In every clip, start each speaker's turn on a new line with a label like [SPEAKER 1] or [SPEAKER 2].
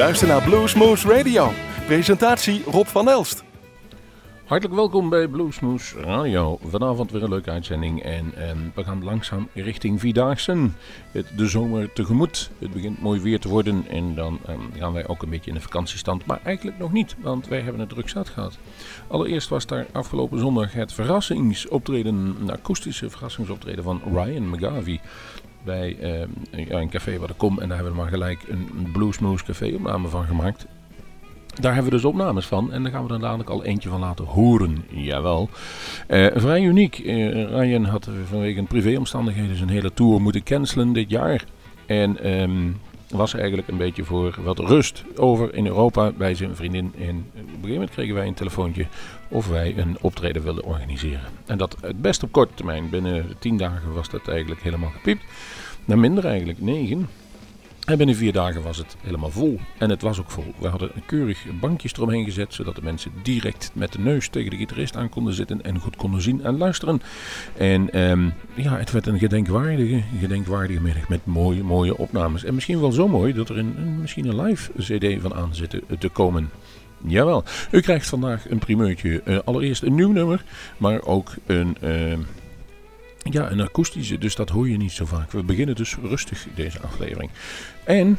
[SPEAKER 1] luistert naar Bluesmoose Radio. Presentatie Rob van Elst.
[SPEAKER 2] Hartelijk welkom bij Bluesmoose Radio. Vanavond weer een leuke uitzending en, en we gaan langzaam richting Vierdaagse. De zomer tegemoet. Het begint mooi weer te worden en dan um, gaan wij ook een beetje in de vakantiestand. Maar eigenlijk nog niet, want wij hebben het druk zat gehad. Allereerst was daar afgelopen zondag het verrassingsoptreden, een akoestische verrassingsoptreden van Ryan McGarvey bij ja, een café waar ik kom. En daar hebben we maar gelijk een Bluesmoose café opname van gemaakt. Daar hebben we dus opnames van en daar gaan we er dadelijk al eentje van laten horen. Jawel. Uh, vrij uniek. Uh, Ryan had vanwege privéomstandigheden zijn hele tour moeten cancelen dit jaar. En um, was eigenlijk een beetje voor wat rust over in Europa bij zijn vriendin. En op een gegeven moment kregen wij een telefoontje of wij een optreden wilden organiseren. En dat het best op korte termijn. Binnen tien dagen was dat eigenlijk helemaal gepiept. Nou, minder eigenlijk, negen. En binnen vier dagen was het helemaal vol. En het was ook vol. We hadden keurig bankjes eromheen gezet, zodat de mensen direct met de neus tegen de gitarist aan konden zitten en goed konden zien en luisteren. En um, ja, het werd een gedenkwaardige, gedenkwaardige middag met mooie, mooie opnames. En misschien wel zo mooi dat er een, misschien een live cd van aan zit te komen. Jawel, u krijgt vandaag een primeurtje. Uh, allereerst een nieuw nummer, maar ook een... Uh, ja, een akoestische, dus dat hoor je niet zo vaak. We beginnen dus rustig deze aflevering. En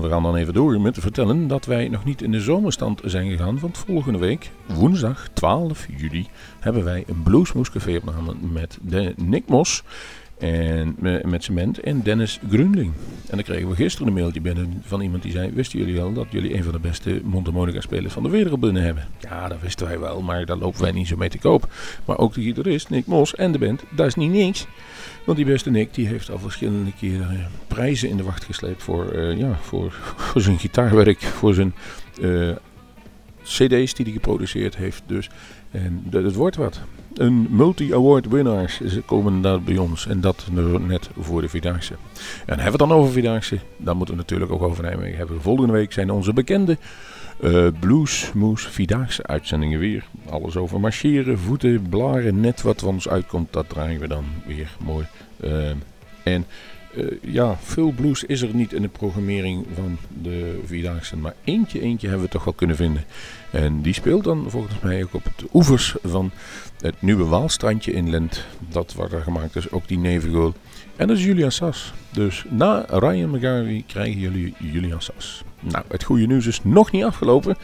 [SPEAKER 2] we gaan dan even door met te vertellen dat wij nog niet in de zomerstand zijn gegaan. Want volgende week, woensdag 12 juli, hebben wij een Bluesmoes Café opname met de Nick Mos. En met cement en Dennis Grundling. En dan kregen we gisteren een mailtje binnen van iemand die zei: Wisten jullie al dat jullie een van de beste mondharmonica spelers van de wereld binnen hebben? Ja, dat wisten wij wel, maar daar lopen wij niet zo mee te koop. Maar ook de gitarist Nick Mos en de band, dat is niet niks. Want die beste Nick die heeft al verschillende keren eh, prijzen in de wacht gesleept voor, uh, ja, voor, voor zijn gitaarwerk, voor zijn uh, CD's die hij geproduceerd heeft. Dus en het wordt wat. Een multi-award winnaars komen daar bij ons. En dat net voor de Vierdaagse. En hebben we het dan over Vierdaagse? Dan moeten we natuurlijk ook over Nijmegen hebben. Volgende week zijn onze bekende uh, Blues Moose Vierdaagse uitzendingen weer. Alles over marcheren, voeten, blaren. Net wat ons uitkomt, dat draaien we dan weer mooi. Uh, en uh, ja, veel blues is er niet in de programmering van de Vierdaagse. Maar eentje, eentje hebben we toch wel kunnen vinden. En die speelt dan volgens mij ook op het oevers van het nieuwe Waalstrandje in Lent. Dat wordt er gemaakt, dus ook die nevengoal. En dat is Julian Sas. Dus na Ryan McGarvey krijgen jullie Julian Sas. Nou, het goede nieuws is nog niet afgelopen.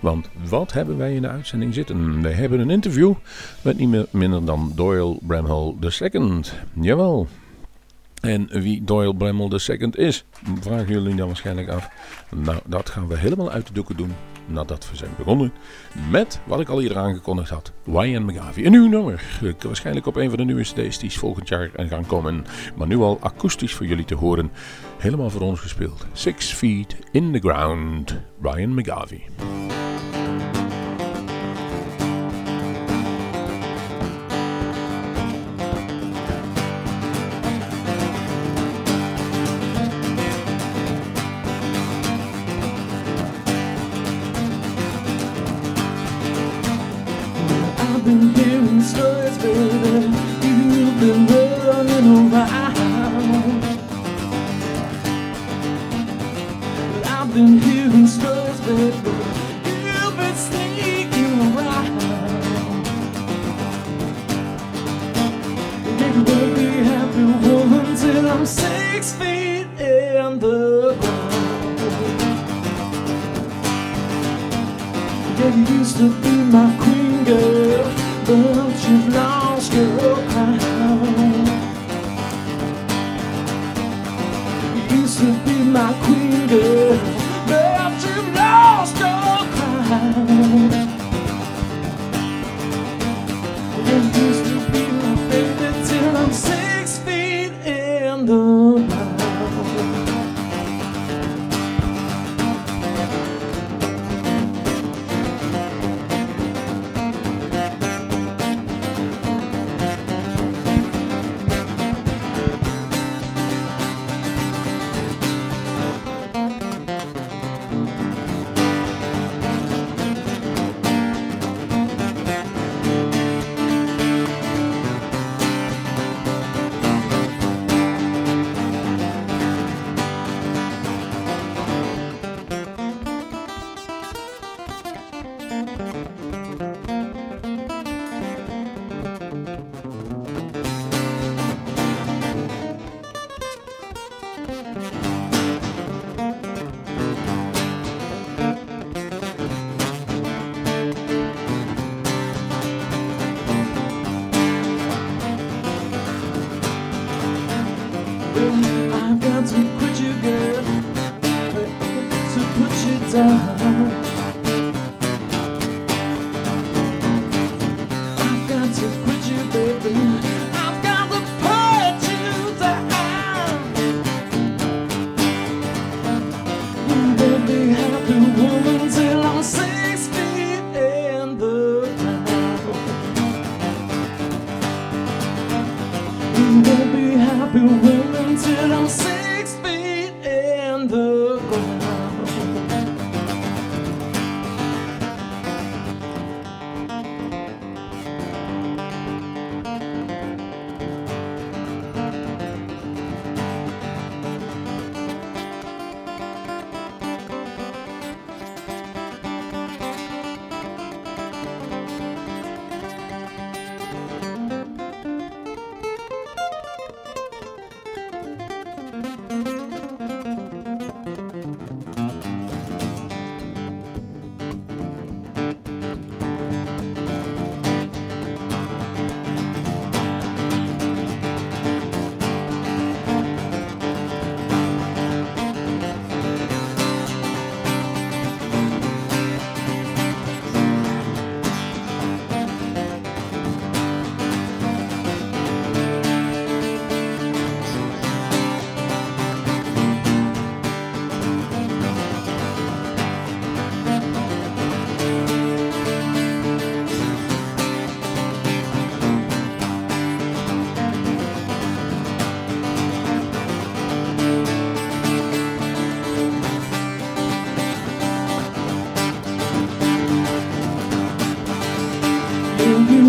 [SPEAKER 2] Want wat hebben wij in de uitzending zitten? We hebben een interview met niet minder dan Doyle Bramhall II. Jawel. En wie Doyle Bramhall II is, vragen jullie dan waarschijnlijk af. Nou, dat gaan we helemaal uit de doeken doen nadat we zijn begonnen met wat ik al eerder aangekondigd had. Ryan McGavie. Een nieuw nummer. Waarschijnlijk op een van de nieuwe CD's die volgend jaar gaan komen. Maar nu al akoestisch voor jullie te horen. Helemaal voor ons gespeeld. Six Feet in the Ground. Ryan McGavie.
[SPEAKER 3] razão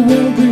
[SPEAKER 3] will be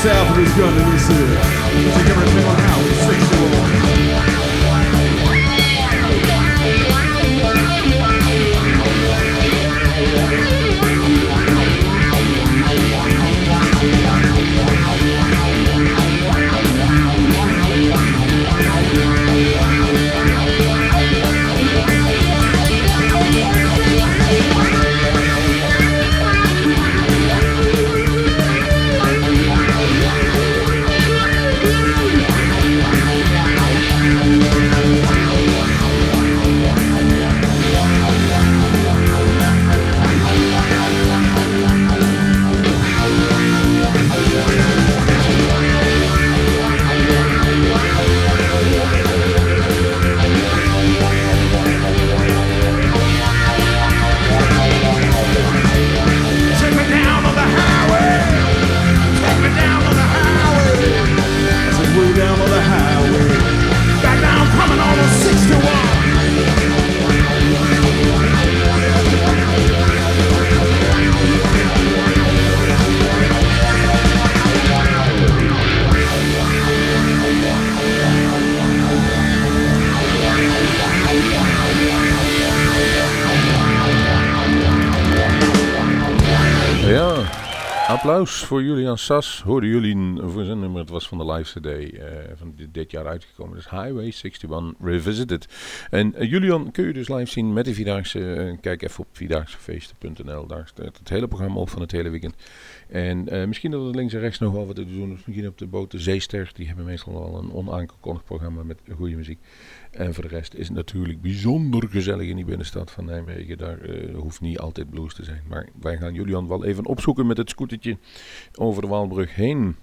[SPEAKER 3] south with his gun and he said, take everything Highway
[SPEAKER 2] applaus voor Julian Sas. Hoorden jullie voor zijn nummer. Het was van de live CD eh, van dit, jaar uitgekomen. Dus Highway 61 Revisited. En eh, Julian kun je dus live zien met de Vierdaagse. eh, kijk even op vierdaagsefeesten.nl. Daar staat het hele programma op van het hele weekend. En eh, misschien dat er links en rechts nog wel wat te doen is. Misschien op de boot de Zeester. Die hebben meestal wel een onaangekondigd programma met goede muziek. En voor de rest is het natuurlijk bijzonder gezellig in die binnenstad van Nijmegen. Daar hoeft niet altijd blues te zijn. Maar wij gaan Julian wel even opzoeken met het scootertje over de Waalbrug heen.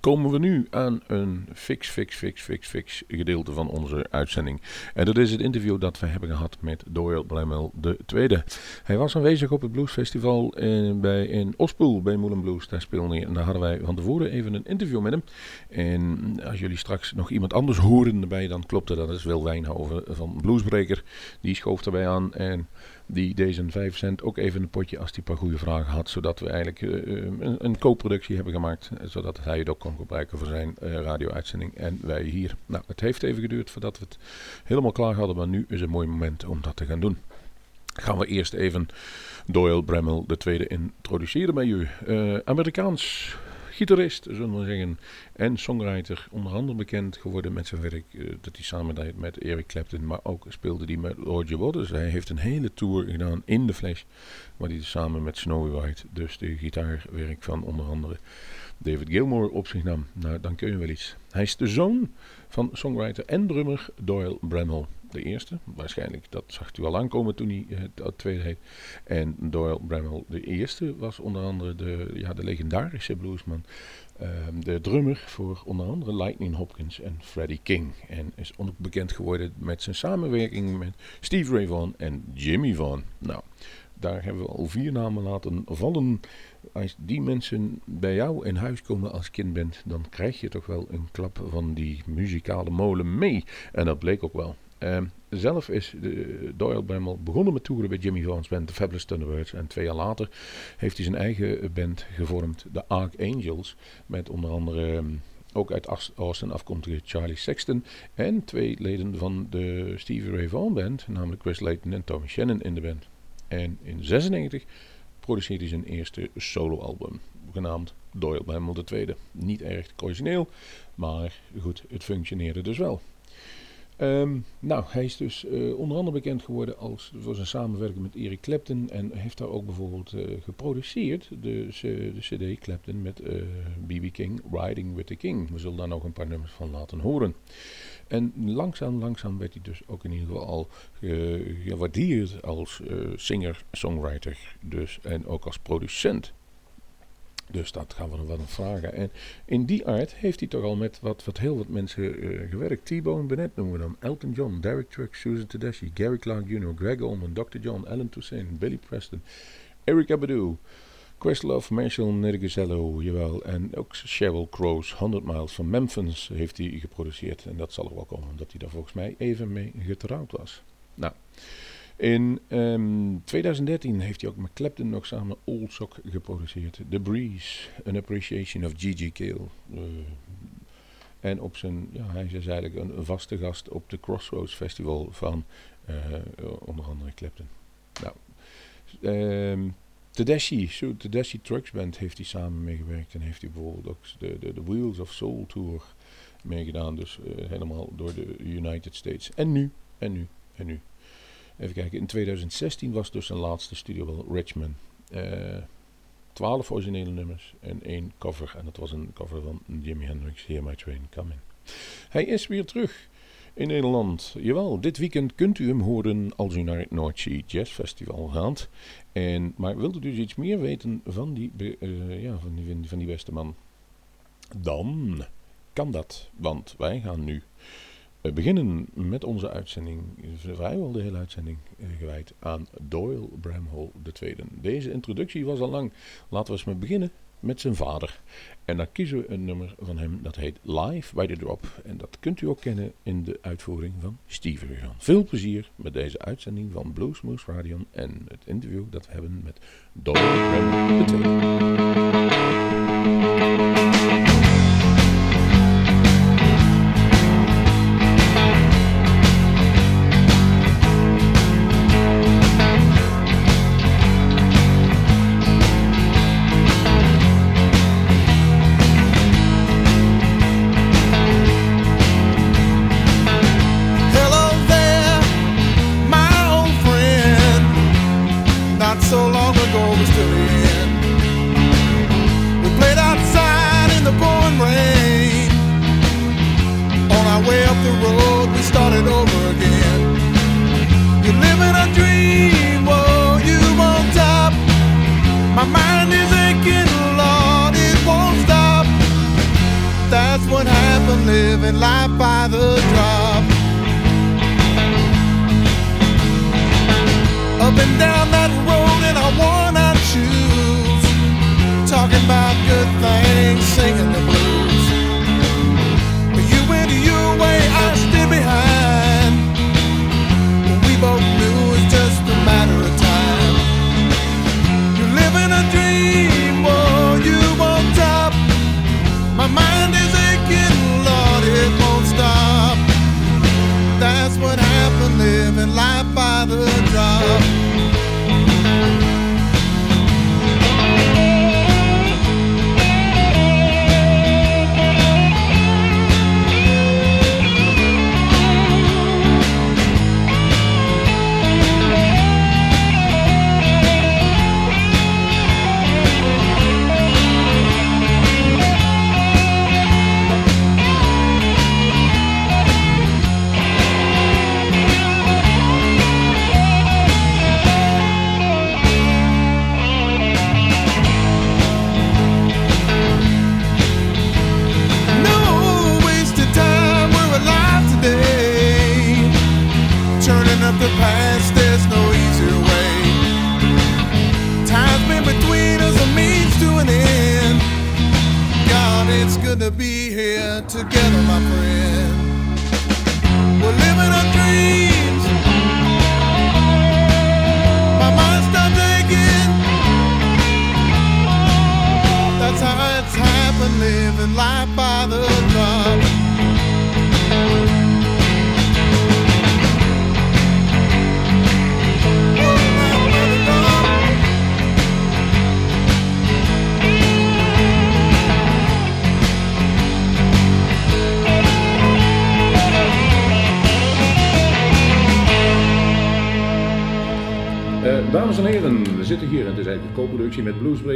[SPEAKER 2] Komen we nu aan een fix, fix, fix, fix, fix gedeelte van onze uitzending. En dat is het interview dat we hebben gehad met Doyle Blamel tweede. Hij was aanwezig op het bluesfestival in, bij, in Ospoel bij Moulin Blues. Daar speelde hij en daar hadden wij van tevoren even een interview met hem. En als jullie straks nog iemand anders horen erbij, dan klopt het. Dat is Wil Wijnhoven van Bluesbreaker. Die schoof erbij aan en die zijn 5 cent ook even een potje als hij een paar goede vragen had. Zodat we eigenlijk eh, een, een co-productie hebben gemaakt. eh, Zodat hij het ook kon gebruiken voor zijn eh, radio-uitzending. En wij hier. Nou, het heeft even geduurd voordat we het helemaal klaar hadden. Maar nu is een mooi moment om dat te gaan doen. Gaan we eerst even Doyle Bremmel de tweede introduceren bij u. Eh, Amerikaans gitarist, zullen we zeggen. En songwriter, onder andere bekend geworden met zijn werk eh, dat hij samen deed met Eric Clapton, maar ook speelde hij met Roger Waters. Hij heeft een hele tour gedaan in de Flash, waar hij samen met Snowy White, dus de gitaarwerk van onder andere David Gilmour op zich nam. Nou, dan kun je wel iets. Hij is de zoon van songwriter en drummer Doyle Bramhall. De eerste, waarschijnlijk, dat zag u al aankomen toen hij eh, het tweede heet. En Doyle Bramhall, de eerste, was onder andere de, ja, de legendarische bluesman. Ehm, de drummer voor onder andere Lightning Hopkins en Freddie King. En is ook bekend geworden met zijn samenwerking met Steve Ray Vaughan en Jimmy Vaughan. Nou, daar hebben we al vier namen laten vallen. Als die mensen bij jou in huis komen als kind bent, dan krijg je toch wel een klap van die muzikale molen mee. En dat bleek ook wel. Ehm, zelf is de Doyle Bramwell begonnen met toeren bij Jimmy Vaughan's band, The Fabulous Thunderbirds. En twee jaar later heeft hij zijn eigen band gevormd, de Archangels. Met onder andere ehm, ook uit Austin afkomstige Charlie Sexton. En twee leden van de Stevie Ray Vaughan band, namelijk Chris Layton en Tommy Shannon in de band. En in 96 produceerde hij zijn eerste soloalbum, genaamd Doyle Bramwell II. Niet erg origineel, maar goed, het functioneerde dus wel. Ehm, nou, hij is dus eh, onder andere bekend geworden als, voor zijn samenwerking met Eric Clapton. En heeft daar ook bijvoorbeeld eh, geproduceerd, de, de CD Clapton met B.B. King, Riding with the King. We zullen daar nog een paar nummers van laten horen. En langzaam, langzaam werd hij dus ook in ieder geval al gewaardeerd als singer, songwriter dus, en ook als producent. Dus dat gaan we nog wel vragen. En in die aard heeft hij toch al met wat, wat heel wat mensen uh, gewerkt. T-Bone Burnett noemen we dan. Elton John, Derek Trucks, Susan Tedeschi, Gary Clark Jr., Greg Allman, Dr. John, Alan Toussaint, Billy Preston, Eric Badu, Questlove, Marshall Nergisello, jawel. En ook Sheryl Crows, 100 Miles van Memphis heeft hij geproduceerd. En dat zal er wel komen, omdat hij daar volgens mij even mee getrouwd was. Nou... In 2013 ehm, heeft hij ook met Clapton nog samen Old Sock geproduceerd. The Breeze, An Appreciation of Gigi Kale. Uh, en op zijn, ja, hij is dus eigenlijk een, vaste gast op de Crossroads Festival van uh, onder andere Clapton. Nou, um, Tedeschi, so, Tedeschi Trucks Band heeft hij samen meegewerkt. En heeft hij bijvoorbeeld ook de, de, de Wheels of Soul Tour meegedaan. Dus helemaal door de United States. En nu, en nu, en nu. Even kijken, in 2016 was dus zijn laatste studio Richmond. Uh, 12 originele nummers en één cover. En dat was een cover van Jimi Hendrix, Hear My Train Coming. Hij is weer terug in Nederland. Jawel, dit weekend kunt u hem horen als u naar het Sea Jazz Festival gaat. En, maar wilt u dus iets meer weten van die, uh, ja, van die, van die beste man? Dan kan dat, want wij gaan nu we beginnen met onze uitzending, vrijwel de hele uitzending, eh, gewijd aan Doyle Bramhall II. Deze introductie was al lang. Laten we eens maar beginnen met zijn vader. En dan kiezen we een nummer van hem dat heet Live by the Drop. En dat kunt u ook kennen in de uitvoering van Steven Vegan. Veel plezier met deze uitzending van Bluesmoose Radio en het interview dat we hebben met Doyle Bramhall II.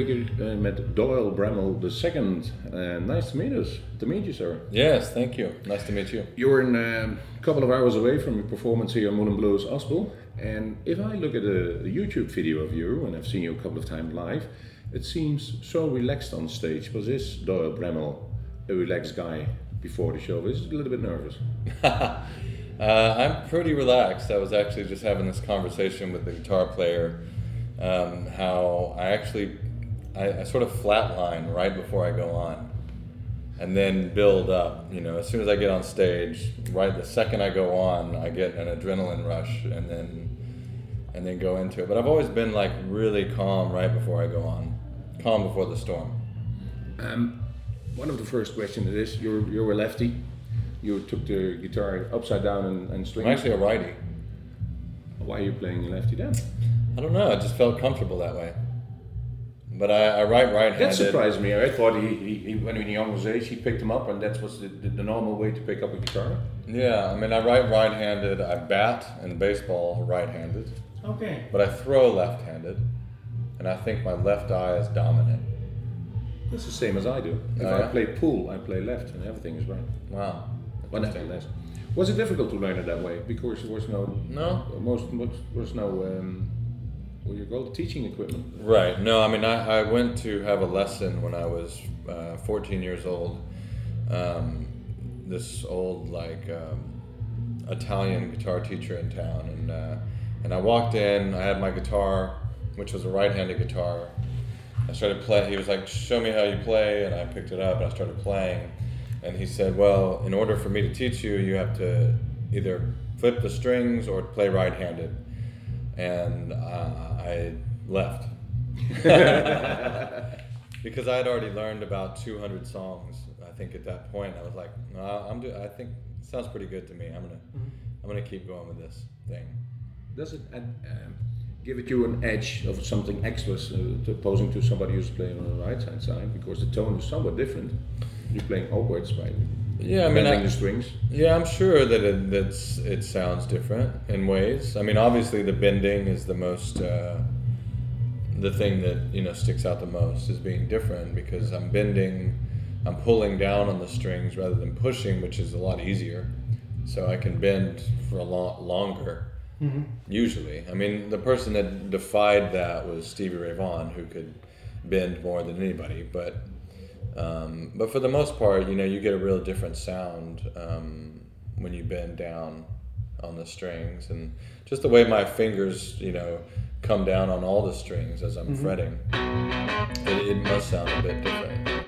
[SPEAKER 2] Met uh, met Doyle Bramhall II. Uh, nice to meet us. To meet you, sir.
[SPEAKER 4] Yes, thank you. Nice to meet you.
[SPEAKER 2] You're in, a couple of hours away from your performance here Moulin Blues. And if I look at a, a, YouTube video of you, and I've seen you a couple of times live, it seems so relaxed on stage. Was this Doyle Bramhall a relaxed guy before the show? Is a little bit nervous?
[SPEAKER 4] Uh, I'm pretty relaxed. I was actually just having this conversation with the guitar player. Um, how I actually, I, I, sort of flatline right before I go on, and then build up. You know, as soon as I get on stage, right the second I go on, I get an adrenaline rush, and then, and then go into it. But I've always been like really calm right before I go on, calm before the storm.
[SPEAKER 2] Um, one of the first questions is you're you're a lefty you took the guitar upside down and, and string.
[SPEAKER 4] I'm actually a righty.
[SPEAKER 2] Why are you playing lefty then?
[SPEAKER 4] I don't know. I just felt comfortable that way. But I, I write right-handed.
[SPEAKER 2] That surprised me. I thought he, he, he when he was young age, he picked him up, and that was the, the, the, normal way to pick up a guitar.
[SPEAKER 4] Yeah, I mean, I write right-handed. I bat in baseball right-handed.
[SPEAKER 2] Okay.
[SPEAKER 4] But I throw left-handed, and I think my left eye is dominant.
[SPEAKER 2] That's the same as I do. If oh, yeah? I play pool, I play left, and everything is right.
[SPEAKER 4] Wow.
[SPEAKER 2] But nevertheless, was it difficult to learn it that way? Because there was no
[SPEAKER 4] no
[SPEAKER 2] most was no um, well, you go teaching equipment.
[SPEAKER 4] Right. No, I mean I, I went to have a lesson when I was uh, 14 years old. Um, this old like um, Italian guitar teacher in town, and uh, and I walked in. I had my guitar, which was a right-handed guitar. I started playing. He was like, "Show me how you play," and I picked it up and I started playing and he said, Well, in order for me to teach you, you have to either flip the strings or play right handed. And uh, I left. because I had already learned about 200 songs, I think at that point. I was like, no, I'm do- I think it sounds pretty good to me. I'm going to mm-hmm. I'm gonna keep going with this thing.
[SPEAKER 2] Does it uh, give it you an edge of something extra uh, to opposing to somebody who's playing on the right hand side? Because the tone is somewhat different you're playing upwards by
[SPEAKER 4] yeah, I mean,
[SPEAKER 2] I, the strings.
[SPEAKER 4] Yeah, I'm sure that it that's it sounds different in ways. I mean, obviously the bending is the most uh, the thing that you know sticks out the most is being different because I'm bending, I'm pulling down on the strings rather than pushing, which is a lot easier. So I can bend for a lot longer. Mm-hmm. Usually, I mean, the person that defied that was Stevie Ray Vaughan, who could bend more than anybody, but um, but for the most part, you know, you get a real different sound um, when you bend down on the strings, and just the way my fingers, you know, come down on all the strings as I'm mm-hmm. fretting, it, it must sound a bit different.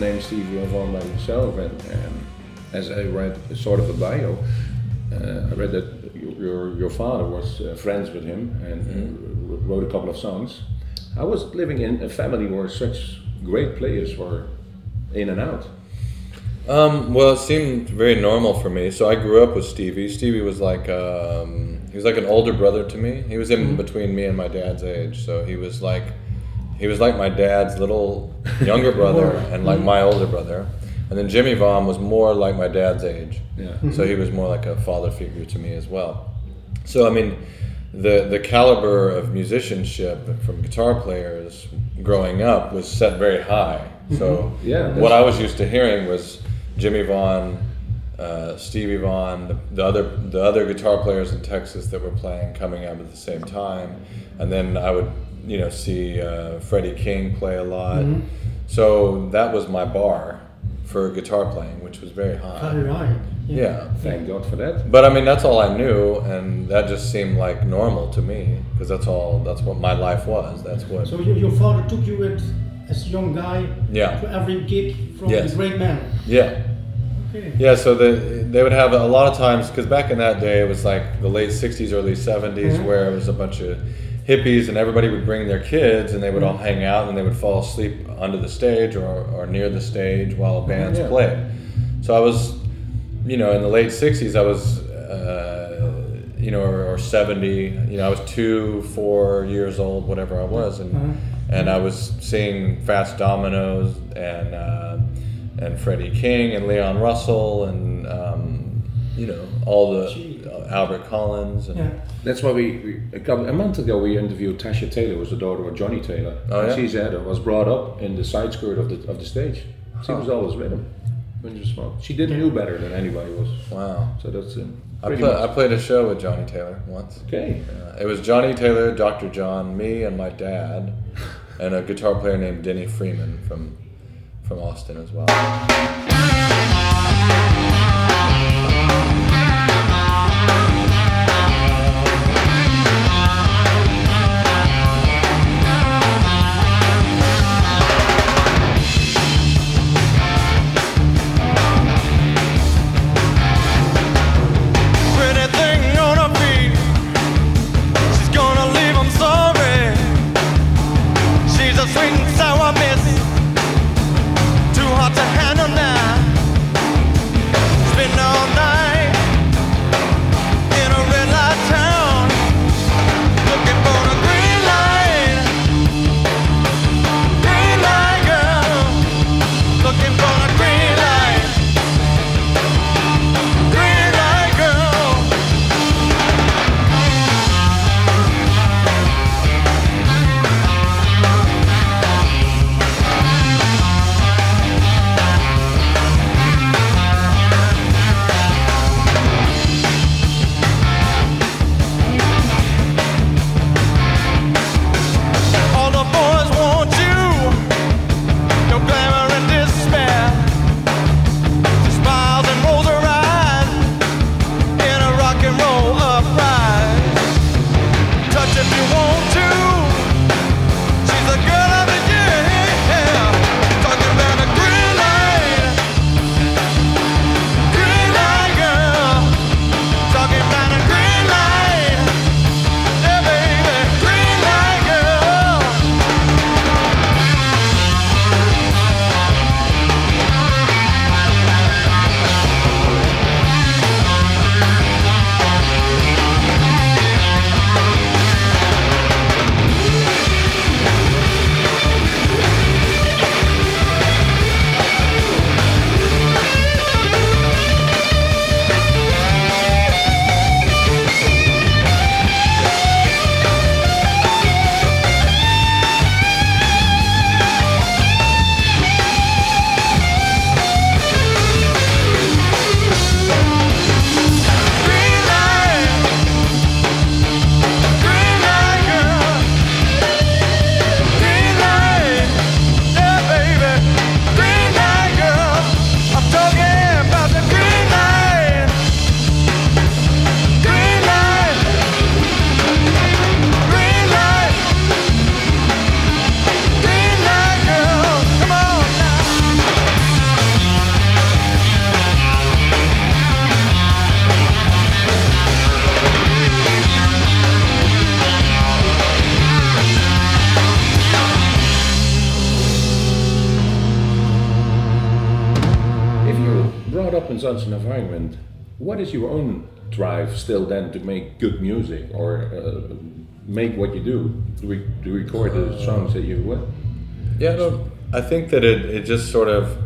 [SPEAKER 2] Name Stevie Ray by yourself, and um, as I read sort of a bio, uh, I read that your your, father was uh, friends with him and uh, wrote a couple of songs. I was living in a family where such great players were in and out?
[SPEAKER 4] Um, well, it seemed very normal for me. So I grew up with Stevie. Stevie was like um, he was like an older brother to me. He was in between me and my dad's age. So he was like he was like my dad's little younger brother and like my older brother. And then Jimmy Vaughan was more like my dad's age.
[SPEAKER 2] Yeah.
[SPEAKER 4] So he was more like a father figure to me as well. So I mean, the the caliber of musicianship from guitar players growing up was set very high. So
[SPEAKER 2] Yeah,
[SPEAKER 4] what I was used to hearing was Jimmy Vaughan, uh, Stevie Vaughan, the, the other the other guitar players in Texas that were playing coming up at the same time, and then I would you know see uh, Freddie King play a lot. So that was my bar for guitar playing, which was very high.
[SPEAKER 5] Very right.
[SPEAKER 4] Yeah.
[SPEAKER 2] Thank God for that.
[SPEAKER 4] But I mean, that's all I knew, and that just seemed like normal to me because that's all. That's what my life was. That's what.
[SPEAKER 5] So your, your father took you with, as a young guy
[SPEAKER 4] Yeah.
[SPEAKER 5] to every gig from
[SPEAKER 4] Yes.
[SPEAKER 5] the great man.
[SPEAKER 4] yeah.
[SPEAKER 5] Okay.
[SPEAKER 4] Yeah. So the, they would have a lot of times because back in that day it was like the late '60s, early '70s,
[SPEAKER 5] Mhm.
[SPEAKER 4] where it was a bunch of hippies and everybody would bring their kids and they would all hang out and they would fall asleep under the stage or, or near the stage while bands
[SPEAKER 2] Yeah.
[SPEAKER 4] played. So I was, you know, in the late '60s, I was. Uh, you know, or, or 70, you know, I was two, four years old, whatever I was, and
[SPEAKER 5] Uh-huh.
[SPEAKER 4] and I was seeing Fast Dominoes and uh, and Freddie King and Leon Russell and um, you know all the
[SPEAKER 5] Gee.
[SPEAKER 4] Uh, Albert Collins and
[SPEAKER 5] Yeah.
[SPEAKER 2] That's why we, we a, couple, a month ago we interviewed Tasha Taylor, who was the daughter of Johnnie Taylor.
[SPEAKER 4] Oh,
[SPEAKER 2] And
[SPEAKER 4] yeah?
[SPEAKER 2] She said it was brought up in the side skirt of the of the stage. She was always with him when you smoked. She didn't knew better than anybody was.
[SPEAKER 4] wow.
[SPEAKER 2] So that's uh,
[SPEAKER 4] I,
[SPEAKER 2] pretty
[SPEAKER 4] play, I played a show with Johnnie Taylor once.
[SPEAKER 2] okay.
[SPEAKER 4] Uh, it was Johnnie Taylor, Dr. John, me, and my dad, and a guitar player named Denny Freeman from from Austin as well.
[SPEAKER 6] To
[SPEAKER 2] make good music or uh, make what you do? To, re- to record the songs that you what?
[SPEAKER 4] Yeah, no, I think that it, it just sort of,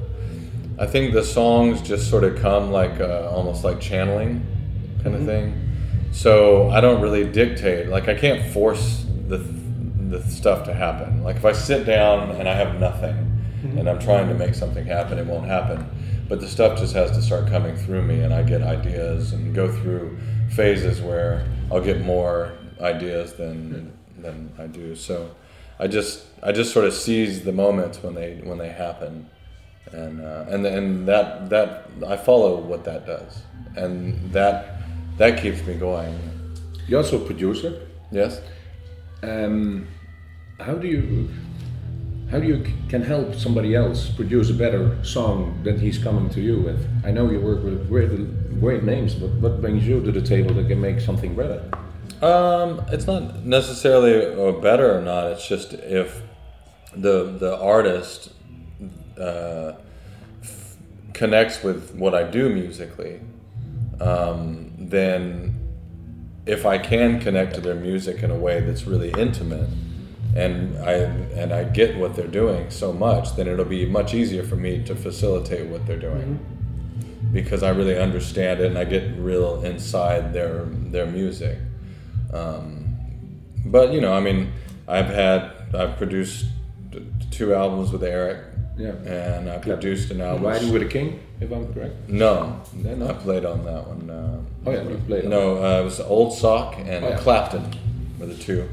[SPEAKER 4] I think the songs just sort of come like uh, almost like channeling kind of thing. So I don't really dictate. Like I can't force the the stuff to happen. Like if I sit down and I have nothing, and I'm trying to make something happen, it won't happen. But the stuff just has to start coming through me, and I get ideas and go through phases where I'll get more ideas than than I do. So I just I just sort of seize the moments when they when they happen, and uh, and and that that I follow what that does, and that that keeps me going.
[SPEAKER 2] You're also a producer.
[SPEAKER 4] Yes.
[SPEAKER 2] Um, how do you how you can help somebody else produce a better song than he's coming to you with? I know you work with great great names, but what brings you to the table that can make something better?
[SPEAKER 4] Um, it's not necessarily uh, better or not. It's just if the the artist uh, f- connects with what I do musically, um, then if I can connect to their music in a way that's really intimate, and I and I get what they're doing so much, then it'll be much easier for me to facilitate what they're doing because I really understand it and I get real inside their their music. Um, but you know, I mean, I've had I've produced two albums with Eric,
[SPEAKER 2] Yeah.
[SPEAKER 4] and I produced an album.
[SPEAKER 2] Riding with a King, if I'm correct.
[SPEAKER 4] No,
[SPEAKER 2] Then
[SPEAKER 4] I played on that one. Uh,
[SPEAKER 2] Oh yeah, you played. on
[SPEAKER 4] no, uh, it was Old Sock and
[SPEAKER 2] Oh, yeah.
[SPEAKER 4] Clapton were the two.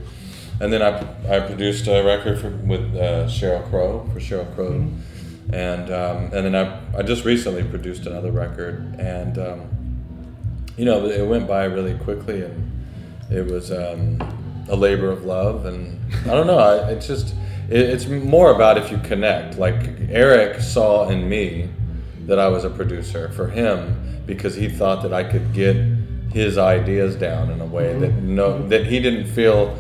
[SPEAKER 4] And then I, I produced a record for, with uh, Sheryl Crow for Sheryl Crow,
[SPEAKER 2] Mm-hmm.
[SPEAKER 4] and um, and then I, I just recently produced another record, and um, you know it went by really quickly, and it was um, a labor of love, and I don't know, I, it's just it, it's more about if you connect. Like Eric saw in me that I was a producer for him because he thought that I could get his ideas down in a way that no that he didn't feel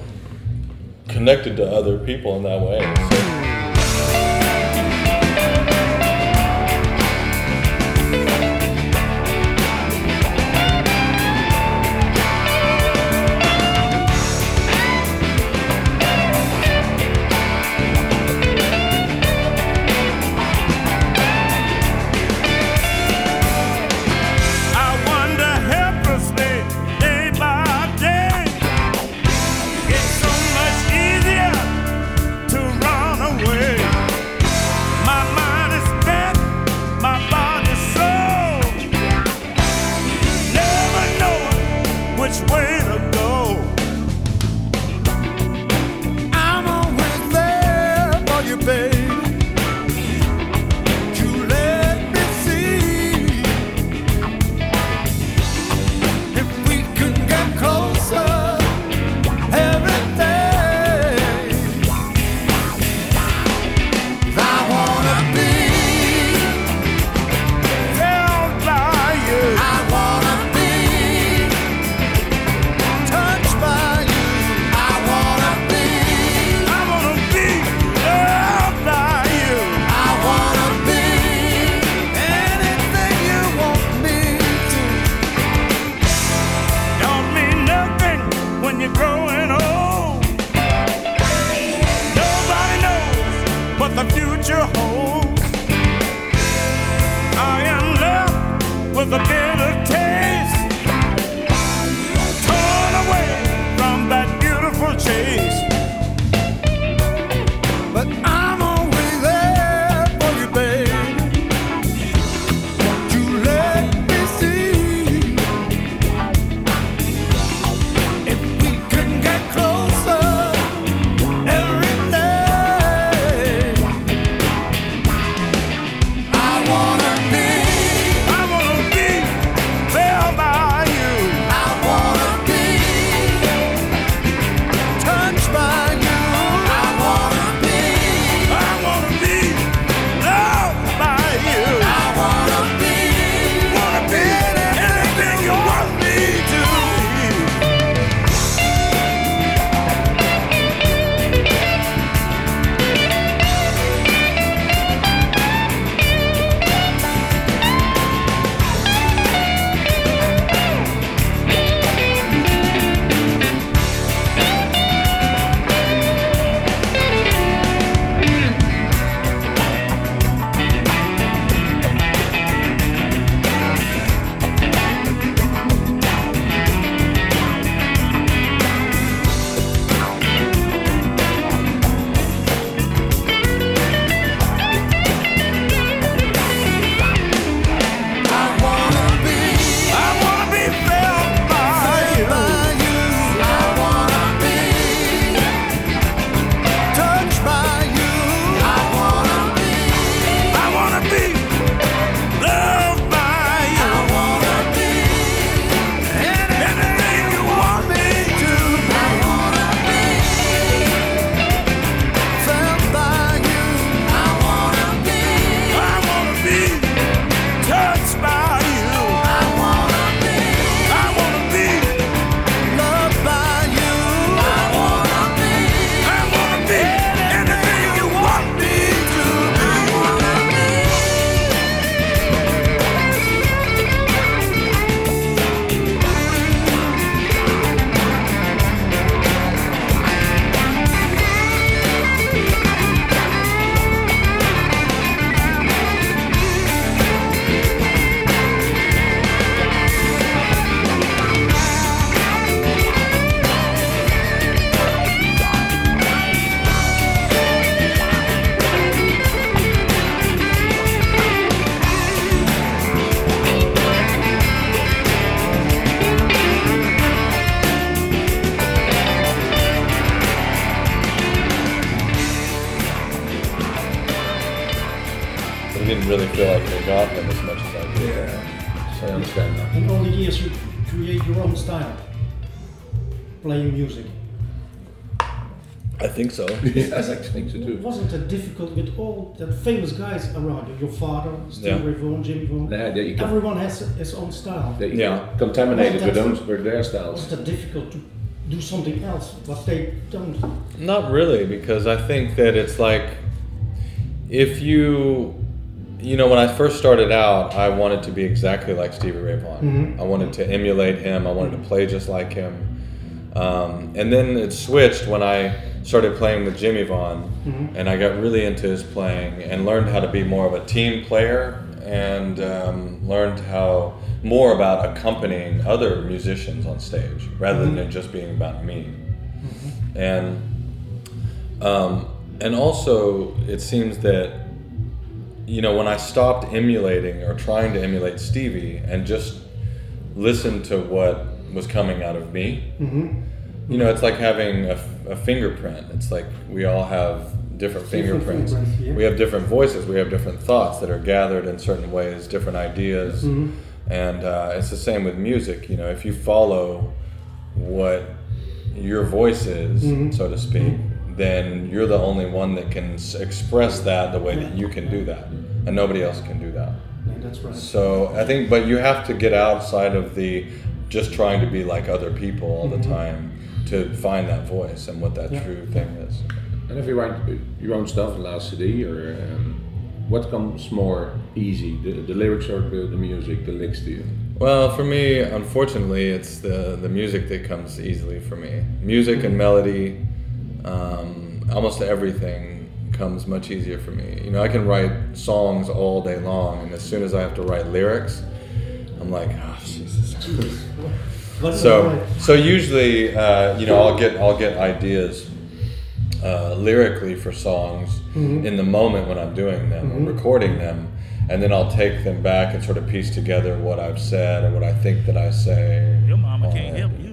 [SPEAKER 4] connected to other people in that way. So, think so.
[SPEAKER 2] yes, I think so too.
[SPEAKER 5] Wasn't it difficult with all the famous guys around you? Your father, Steve
[SPEAKER 4] Yeah.
[SPEAKER 5] Ray Vaughan, Jimmy Vaughan.
[SPEAKER 2] Nee, that you
[SPEAKER 5] Everyone has his own style.
[SPEAKER 2] that
[SPEAKER 4] Yeah.
[SPEAKER 2] contaminated contaminate it with,
[SPEAKER 5] Well,
[SPEAKER 2] them, with their styles.
[SPEAKER 5] Was it difficult to do something else what they don't?
[SPEAKER 4] Not really, because I think that it's like if you, you know, when I first started out, I wanted to be exactly like Stevie Ray Vaughan. I wanted to emulate him. I wanted to play just like him. Um, and then it switched when I started playing with Jimmy Vaughan, and I got really into his playing and learned how to be more of a team player and um, learned how more about accompanying other musicians on stage rather than it just being about me. And um, and also, it seems that you know when I stopped emulating or trying to emulate Stevie and just listened to what was coming out of me, you know, it's like having a, a fingerprint. It's like we all have different fingerprints.
[SPEAKER 5] fingerprints, yeah.
[SPEAKER 4] We have different voices. We have different thoughts that are gathered in certain ways, different ideas, mm-hmm. and uh, it's the same with music. You know, if you follow what your voice is, mm-hmm. so to speak, mm-hmm. then you're the only one that can s- express that the way that you can do that, and nobody else can do that.
[SPEAKER 5] Yeah, that's right.
[SPEAKER 4] So I think, but you have to get outside of the just trying to be like other people all the time to find that voice and what that
[SPEAKER 5] Yeah.
[SPEAKER 4] true thing is.
[SPEAKER 2] And if you write your own stuff, last CD, or um, what comes more easy, the, the lyrics or the, the music, the licks to you?
[SPEAKER 4] Well, for me, unfortunately, it's the the music that comes easily for me. Music and melody, um, almost everything comes much easier for me. You know, I can write songs all day long, and as soon as I have to write lyrics, I'm like, oh Jesus.
[SPEAKER 5] But
[SPEAKER 4] So, so usually, uh, you know, I'll get I'll get ideas uh, lyrically for songs in the moment when I'm doing them or recording them, and then I'll take them back and sort of piece together what I've said and what I think that I say.
[SPEAKER 7] Your mama can't help you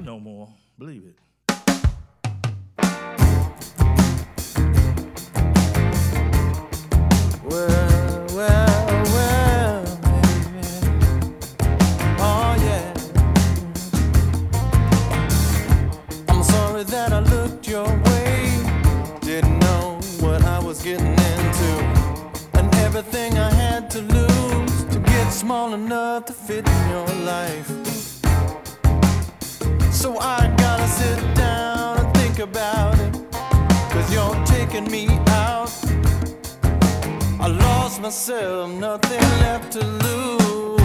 [SPEAKER 7] small enough to fit in your life. So I gotta sit down and think about it. Cause you're taking me out. I lost myself, nothing left to lose.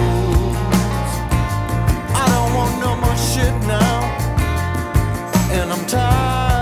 [SPEAKER 7] I don't want no more shit now. And I'm tired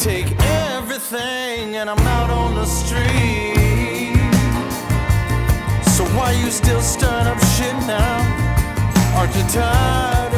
[SPEAKER 7] take everything, and I'm out on the street. So why you still stirring up shit now? Aren't you tired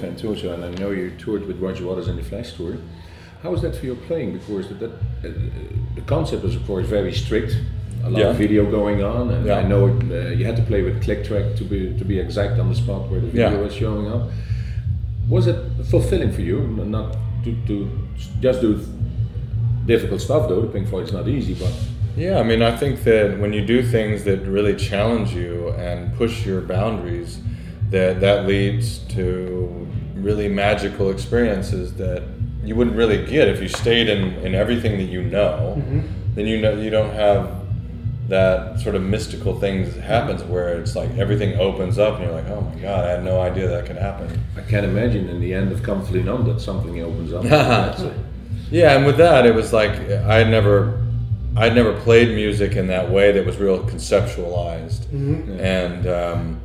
[SPEAKER 2] fan too, so and I know you toured with Roger Waters in the Flesh tour. How was that for your playing? Because that, that uh, the concept was of course very strict. A lot of video going on, and
[SPEAKER 4] Yeah.
[SPEAKER 2] I know uh, you had to play with click track to be to be exact on the spot where the video
[SPEAKER 4] Yeah.
[SPEAKER 2] was showing up. Was it fulfilling for you? Not to, to just do difficult stuff though. The Pink Floyd's not easy, but
[SPEAKER 4] Yeah, I mean, I think that when you do things that really challenge you and push your boundaries, that that leads to really magical experiences that you wouldn't really get if you stayed in, in everything that you know. Then you know you don't have that sort of mystical thing that happens where it's like everything opens up and you're like, oh my god, I had no idea that could happen.
[SPEAKER 2] I can't imagine in the end of Comfortably Numb that something opens up.
[SPEAKER 4] Yeah, and with that, it was like I had never, I'd never played music in that way that was real conceptualized, and um,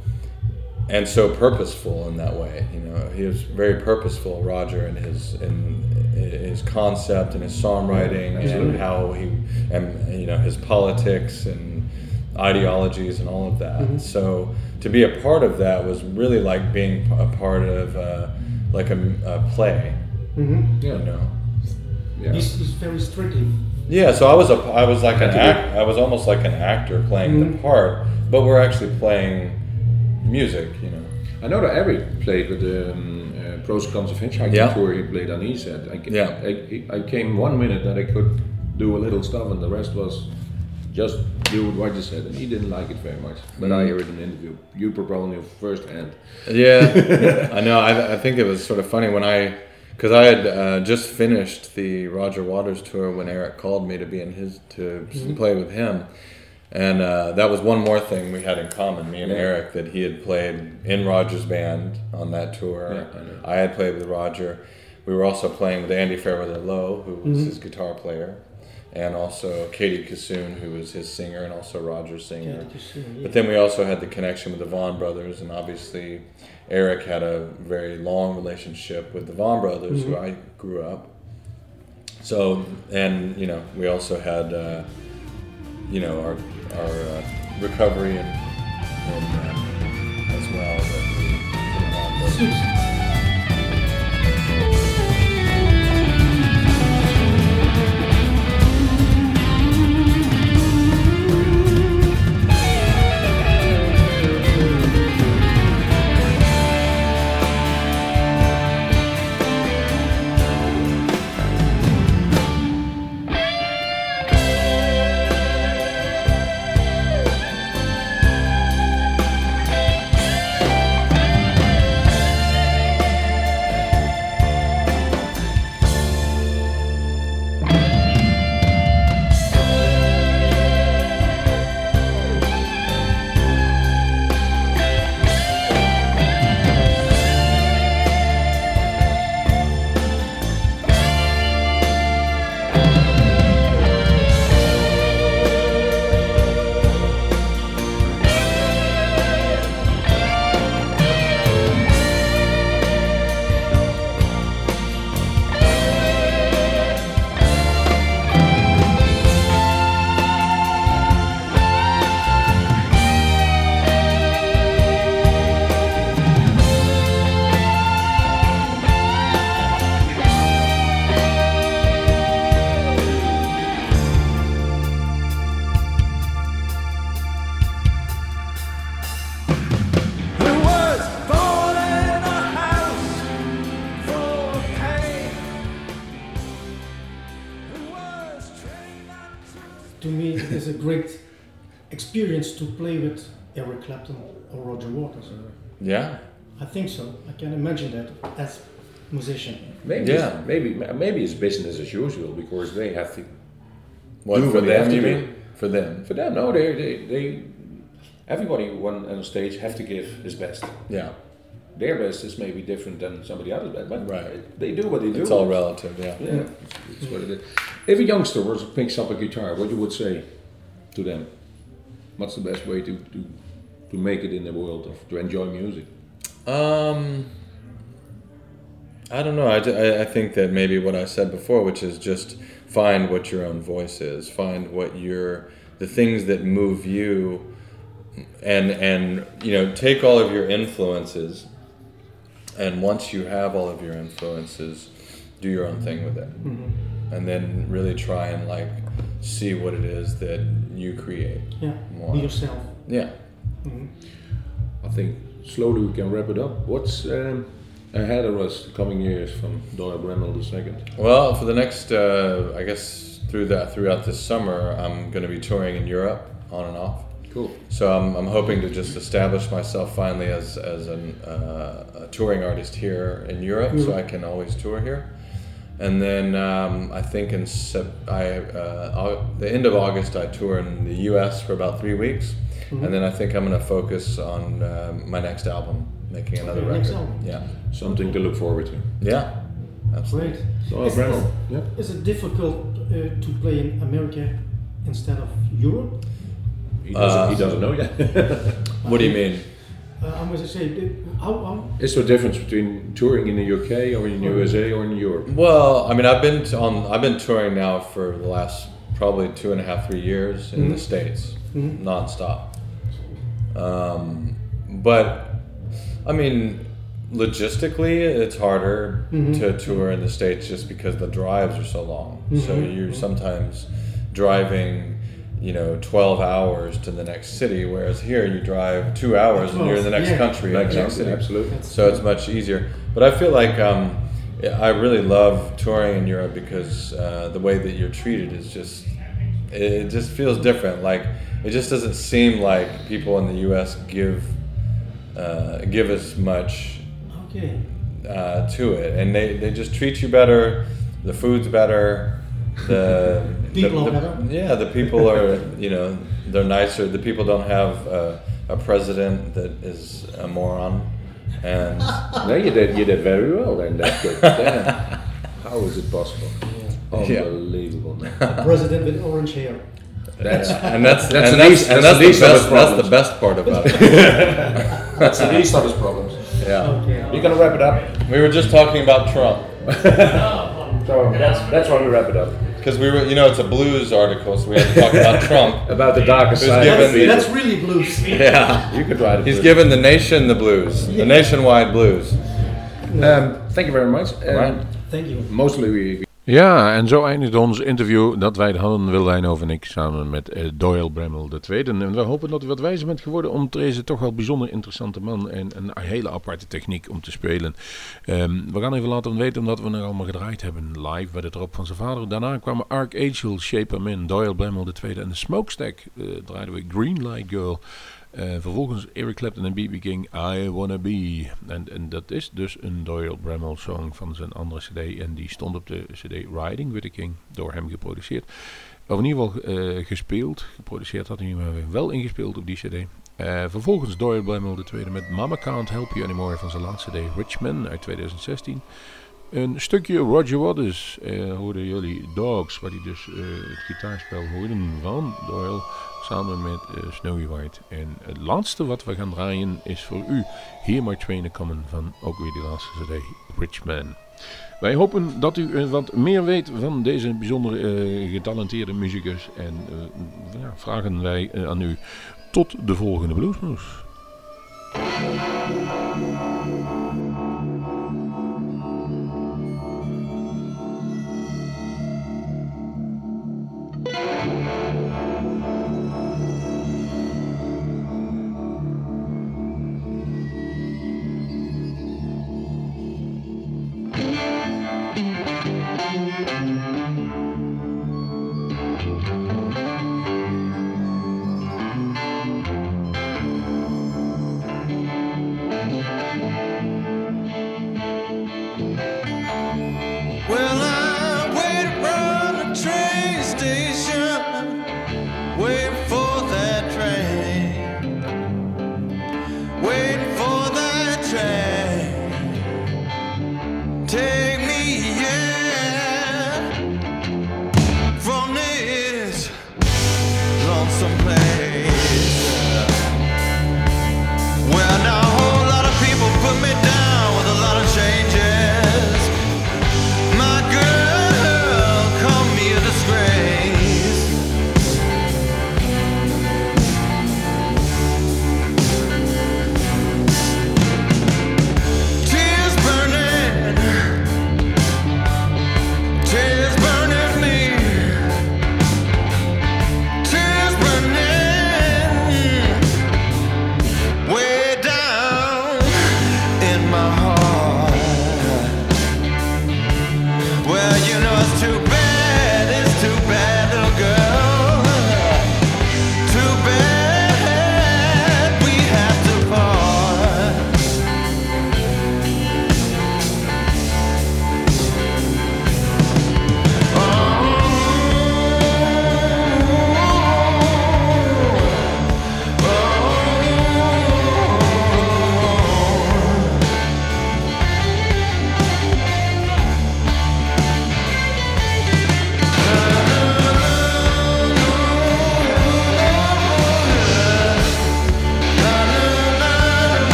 [SPEAKER 4] and so purposeful in that way. You know, he was very purposeful, Roger, in his in his concept and his songwriting and how he and you know his politics and ideologies and all of that. Mm-hmm. So to be a part of that was really like being a part of uh, like a, a play. Mm-hmm.
[SPEAKER 2] Yeah.
[SPEAKER 4] You know.
[SPEAKER 2] Yeah.
[SPEAKER 5] He's, he's very strict.
[SPEAKER 4] Yeah, so I was a I was like an act I was almost like an actor playing the mm-hmm. part, but we're actually playing music, you know.
[SPEAKER 2] I know that Eric played with the um, uh, Pros Cons of Hitchhiking
[SPEAKER 4] Yeah.
[SPEAKER 2] tour. He played on E set. I,
[SPEAKER 4] Yeah.
[SPEAKER 2] I, I came one minute that I could do a little stuff, and the rest was just do what you said. And he didn't like it very much. But I heard in an interview, you probably first hand.
[SPEAKER 4] Yeah, I know. I, I think it was sort of funny when I, because I had uh, just finished the Roger Waters tour when Eric called me to be in his to play with him, and uh, that was one more thing we had in common, me and
[SPEAKER 2] Yeah.
[SPEAKER 4] Eric, that he had played in Roger's band on that tour.
[SPEAKER 2] Yeah, I.
[SPEAKER 4] I had played with Roger. We were also playing with Andy Fairweather Low, who was his guitar player, and also Katie Kissoon, who was his singer and also Roger's singer. But then we also had the connection with the Vaughan brothers, and obviously Eric had a very long relationship with the Vaughan brothers, who I grew up. So, and you know, we also had, uh, you know, our our uh, recovery and, and uh, as well. That we put
[SPEAKER 5] great experience to play with Eric Clapton or Roger Waters.
[SPEAKER 4] Yeah.
[SPEAKER 5] I think so. I can imagine that as musician.
[SPEAKER 2] Maybe,
[SPEAKER 4] Yeah.
[SPEAKER 2] maybe, maybe it's business as usual because they have to.
[SPEAKER 4] What
[SPEAKER 2] Do
[SPEAKER 4] for
[SPEAKER 2] they
[SPEAKER 4] them?
[SPEAKER 2] to
[SPEAKER 4] You mean for them?
[SPEAKER 2] For them, no, they, they, they everybody on, on stage have to give his best.
[SPEAKER 4] Yeah.
[SPEAKER 2] Their best is maybe different than somebody else's best, but
[SPEAKER 4] Right.
[SPEAKER 2] they do what they do.
[SPEAKER 4] It's all relative. Yeah.
[SPEAKER 2] Yeah, that's what it is. If a youngster was picks up a guitar, what you would say to them? What's the best way to, to, to make it in the world of to enjoy music?
[SPEAKER 4] Um, I don't know. I, I, I think that maybe what I said before, which is just find what your own voice is, find what your the things that move you, and and you know take all of your influences, and once you have all of your influences, do your own thing with it, and then really try and like see what it is that you create.
[SPEAKER 5] Yeah,
[SPEAKER 4] Wow.
[SPEAKER 5] be yourself.
[SPEAKER 4] Yeah.
[SPEAKER 2] I think slowly we can wrap it up. What's um, ahead of us the coming years from Doyle Bramhall II?
[SPEAKER 4] Well, for the next, uh, I guess through that throughout this summer, I'm going to be touring in Europe on and off.
[SPEAKER 2] Cool.
[SPEAKER 4] So I'm, I'm hoping to just establish myself finally as as an, uh, a touring artist here in Europe, so I can always tour here. And then um, I think in sep- I, uh, the end of August I tour in the U.S. for about three weeks, and then I think I'm going to focus on um my next album, making another
[SPEAKER 5] Okay, next
[SPEAKER 4] record.
[SPEAKER 5] album.
[SPEAKER 4] Yeah,
[SPEAKER 2] Something to look forward to.
[SPEAKER 4] yeah, absolutely.
[SPEAKER 5] Great.
[SPEAKER 2] Doyle
[SPEAKER 5] Is-
[SPEAKER 2] Bramhall.
[SPEAKER 5] is-
[SPEAKER 2] Yeah.
[SPEAKER 5] Is it difficult uh, to play in America instead of Europe?
[SPEAKER 2] He doesn't,
[SPEAKER 4] Uh,
[SPEAKER 2] he doesn't know yet.
[SPEAKER 4] What do you mean?
[SPEAKER 5] Uh, I must say, did- how, how
[SPEAKER 2] Is there a difference between touring in the UK or in USA or in Europe?
[SPEAKER 4] Well, I mean, I've been t- on. I've been touring now for the last probably two and a half, three years in the mm-hmm. states, mm-hmm. nonstop. Um, but I mean, logistically, it's harder mm-hmm. to tour in the states just because the drives are so long. So you're sometimes driving, you know, twelve hours to the next city, whereas here you drive two hours and you're in the next
[SPEAKER 5] Yeah.
[SPEAKER 4] country, in the next city.
[SPEAKER 2] absolutely.
[SPEAKER 4] So it's much easier. But I feel like um, I really love touring in Europe because uh, the way that you're treated is just it just feels different. Like it just doesn't seem like people in the U.S. give uh, give as much
[SPEAKER 5] okay.
[SPEAKER 4] uh, to it, and they, they just treat you better. The food's better. The
[SPEAKER 5] People
[SPEAKER 4] the,
[SPEAKER 5] are
[SPEAKER 4] the- Yeah, the people are you know they're nicer. The people don't have uh, a president that is a moron, and
[SPEAKER 2] no, you did, you did very well then. That's good. Damn. How is it possible?
[SPEAKER 4] Yeah.
[SPEAKER 2] Unbelievable. man.
[SPEAKER 5] President with orange hair.
[SPEAKER 2] That's,
[SPEAKER 4] and that's
[SPEAKER 2] That's
[SPEAKER 4] and
[SPEAKER 2] the
[SPEAKER 4] that's, and
[SPEAKER 2] that's
[SPEAKER 4] that's,
[SPEAKER 2] the least
[SPEAKER 4] the best. That's the best part about it.
[SPEAKER 2] that's the least of his problems.
[SPEAKER 4] Yeah,
[SPEAKER 5] Okay.
[SPEAKER 2] You're gonna wrap it up.
[SPEAKER 4] we were just talking about Trump
[SPEAKER 2] So that's that's why we wrap it up.
[SPEAKER 4] Because we were, you know, it's a blues article, so we had to talk about Trump.
[SPEAKER 2] About the darker side.
[SPEAKER 4] given
[SPEAKER 5] That's,
[SPEAKER 2] the
[SPEAKER 5] that's really blues.
[SPEAKER 4] Yeah,
[SPEAKER 2] You could write it.
[SPEAKER 4] he's
[SPEAKER 2] for-
[SPEAKER 4] given the nation the blues, the nationwide blues.
[SPEAKER 2] Um, thank you very much. Um,
[SPEAKER 4] Right.
[SPEAKER 5] Thank you.
[SPEAKER 2] Mostly we,
[SPEAKER 8] Ja, en zo eindigt ons interview dat wij hadden, Wilwijn en ik, samen met eh, Doyle Bremmel II. En we hopen dat u wat wijzer bent geworden om deze toch wel bijzonder interessante man en een hele aparte techniek om te spelen. Ehm, we gaan even laten weten, omdat we er allemaal gedraaid hebben live bij de drop van zijn vader. Daarna kwamen Archangel, Shape In, Doyle Bremmel II en de Smokestack eh, draaiden we Green Light Girl. Eh, vervolgens Eric Clapton en B.B. King, I Wanna Be. En, en dat is dus een Doyle Bremmel song van zijn andere cd. En die stond op de cd Riding with the King, door hem geproduceerd. Of in ieder geval eh, gespeeld. Geproduceerd had hij maar wel ingespeeld op die cd. Eh, vervolgens Doyle Bremmel de tweede met Mama Can't Help You Anymore van zijn laatste cd Richman uit 2016. Een stukje Roger Waters eh, hoorden jullie Dogs, waar hij dus eh, het gitaarspel hoorden van Doyle samen met eh, Snowy White. En het laatste wat we gaan draaien is voor u Hear My Train Coming van ook weer die laatste cd Richman. Wij hopen dat u eh, wat meer weet van deze bijzonder eh, getalenteerde muzikus en vragen wij aan u tot de volgende Bluesmoes.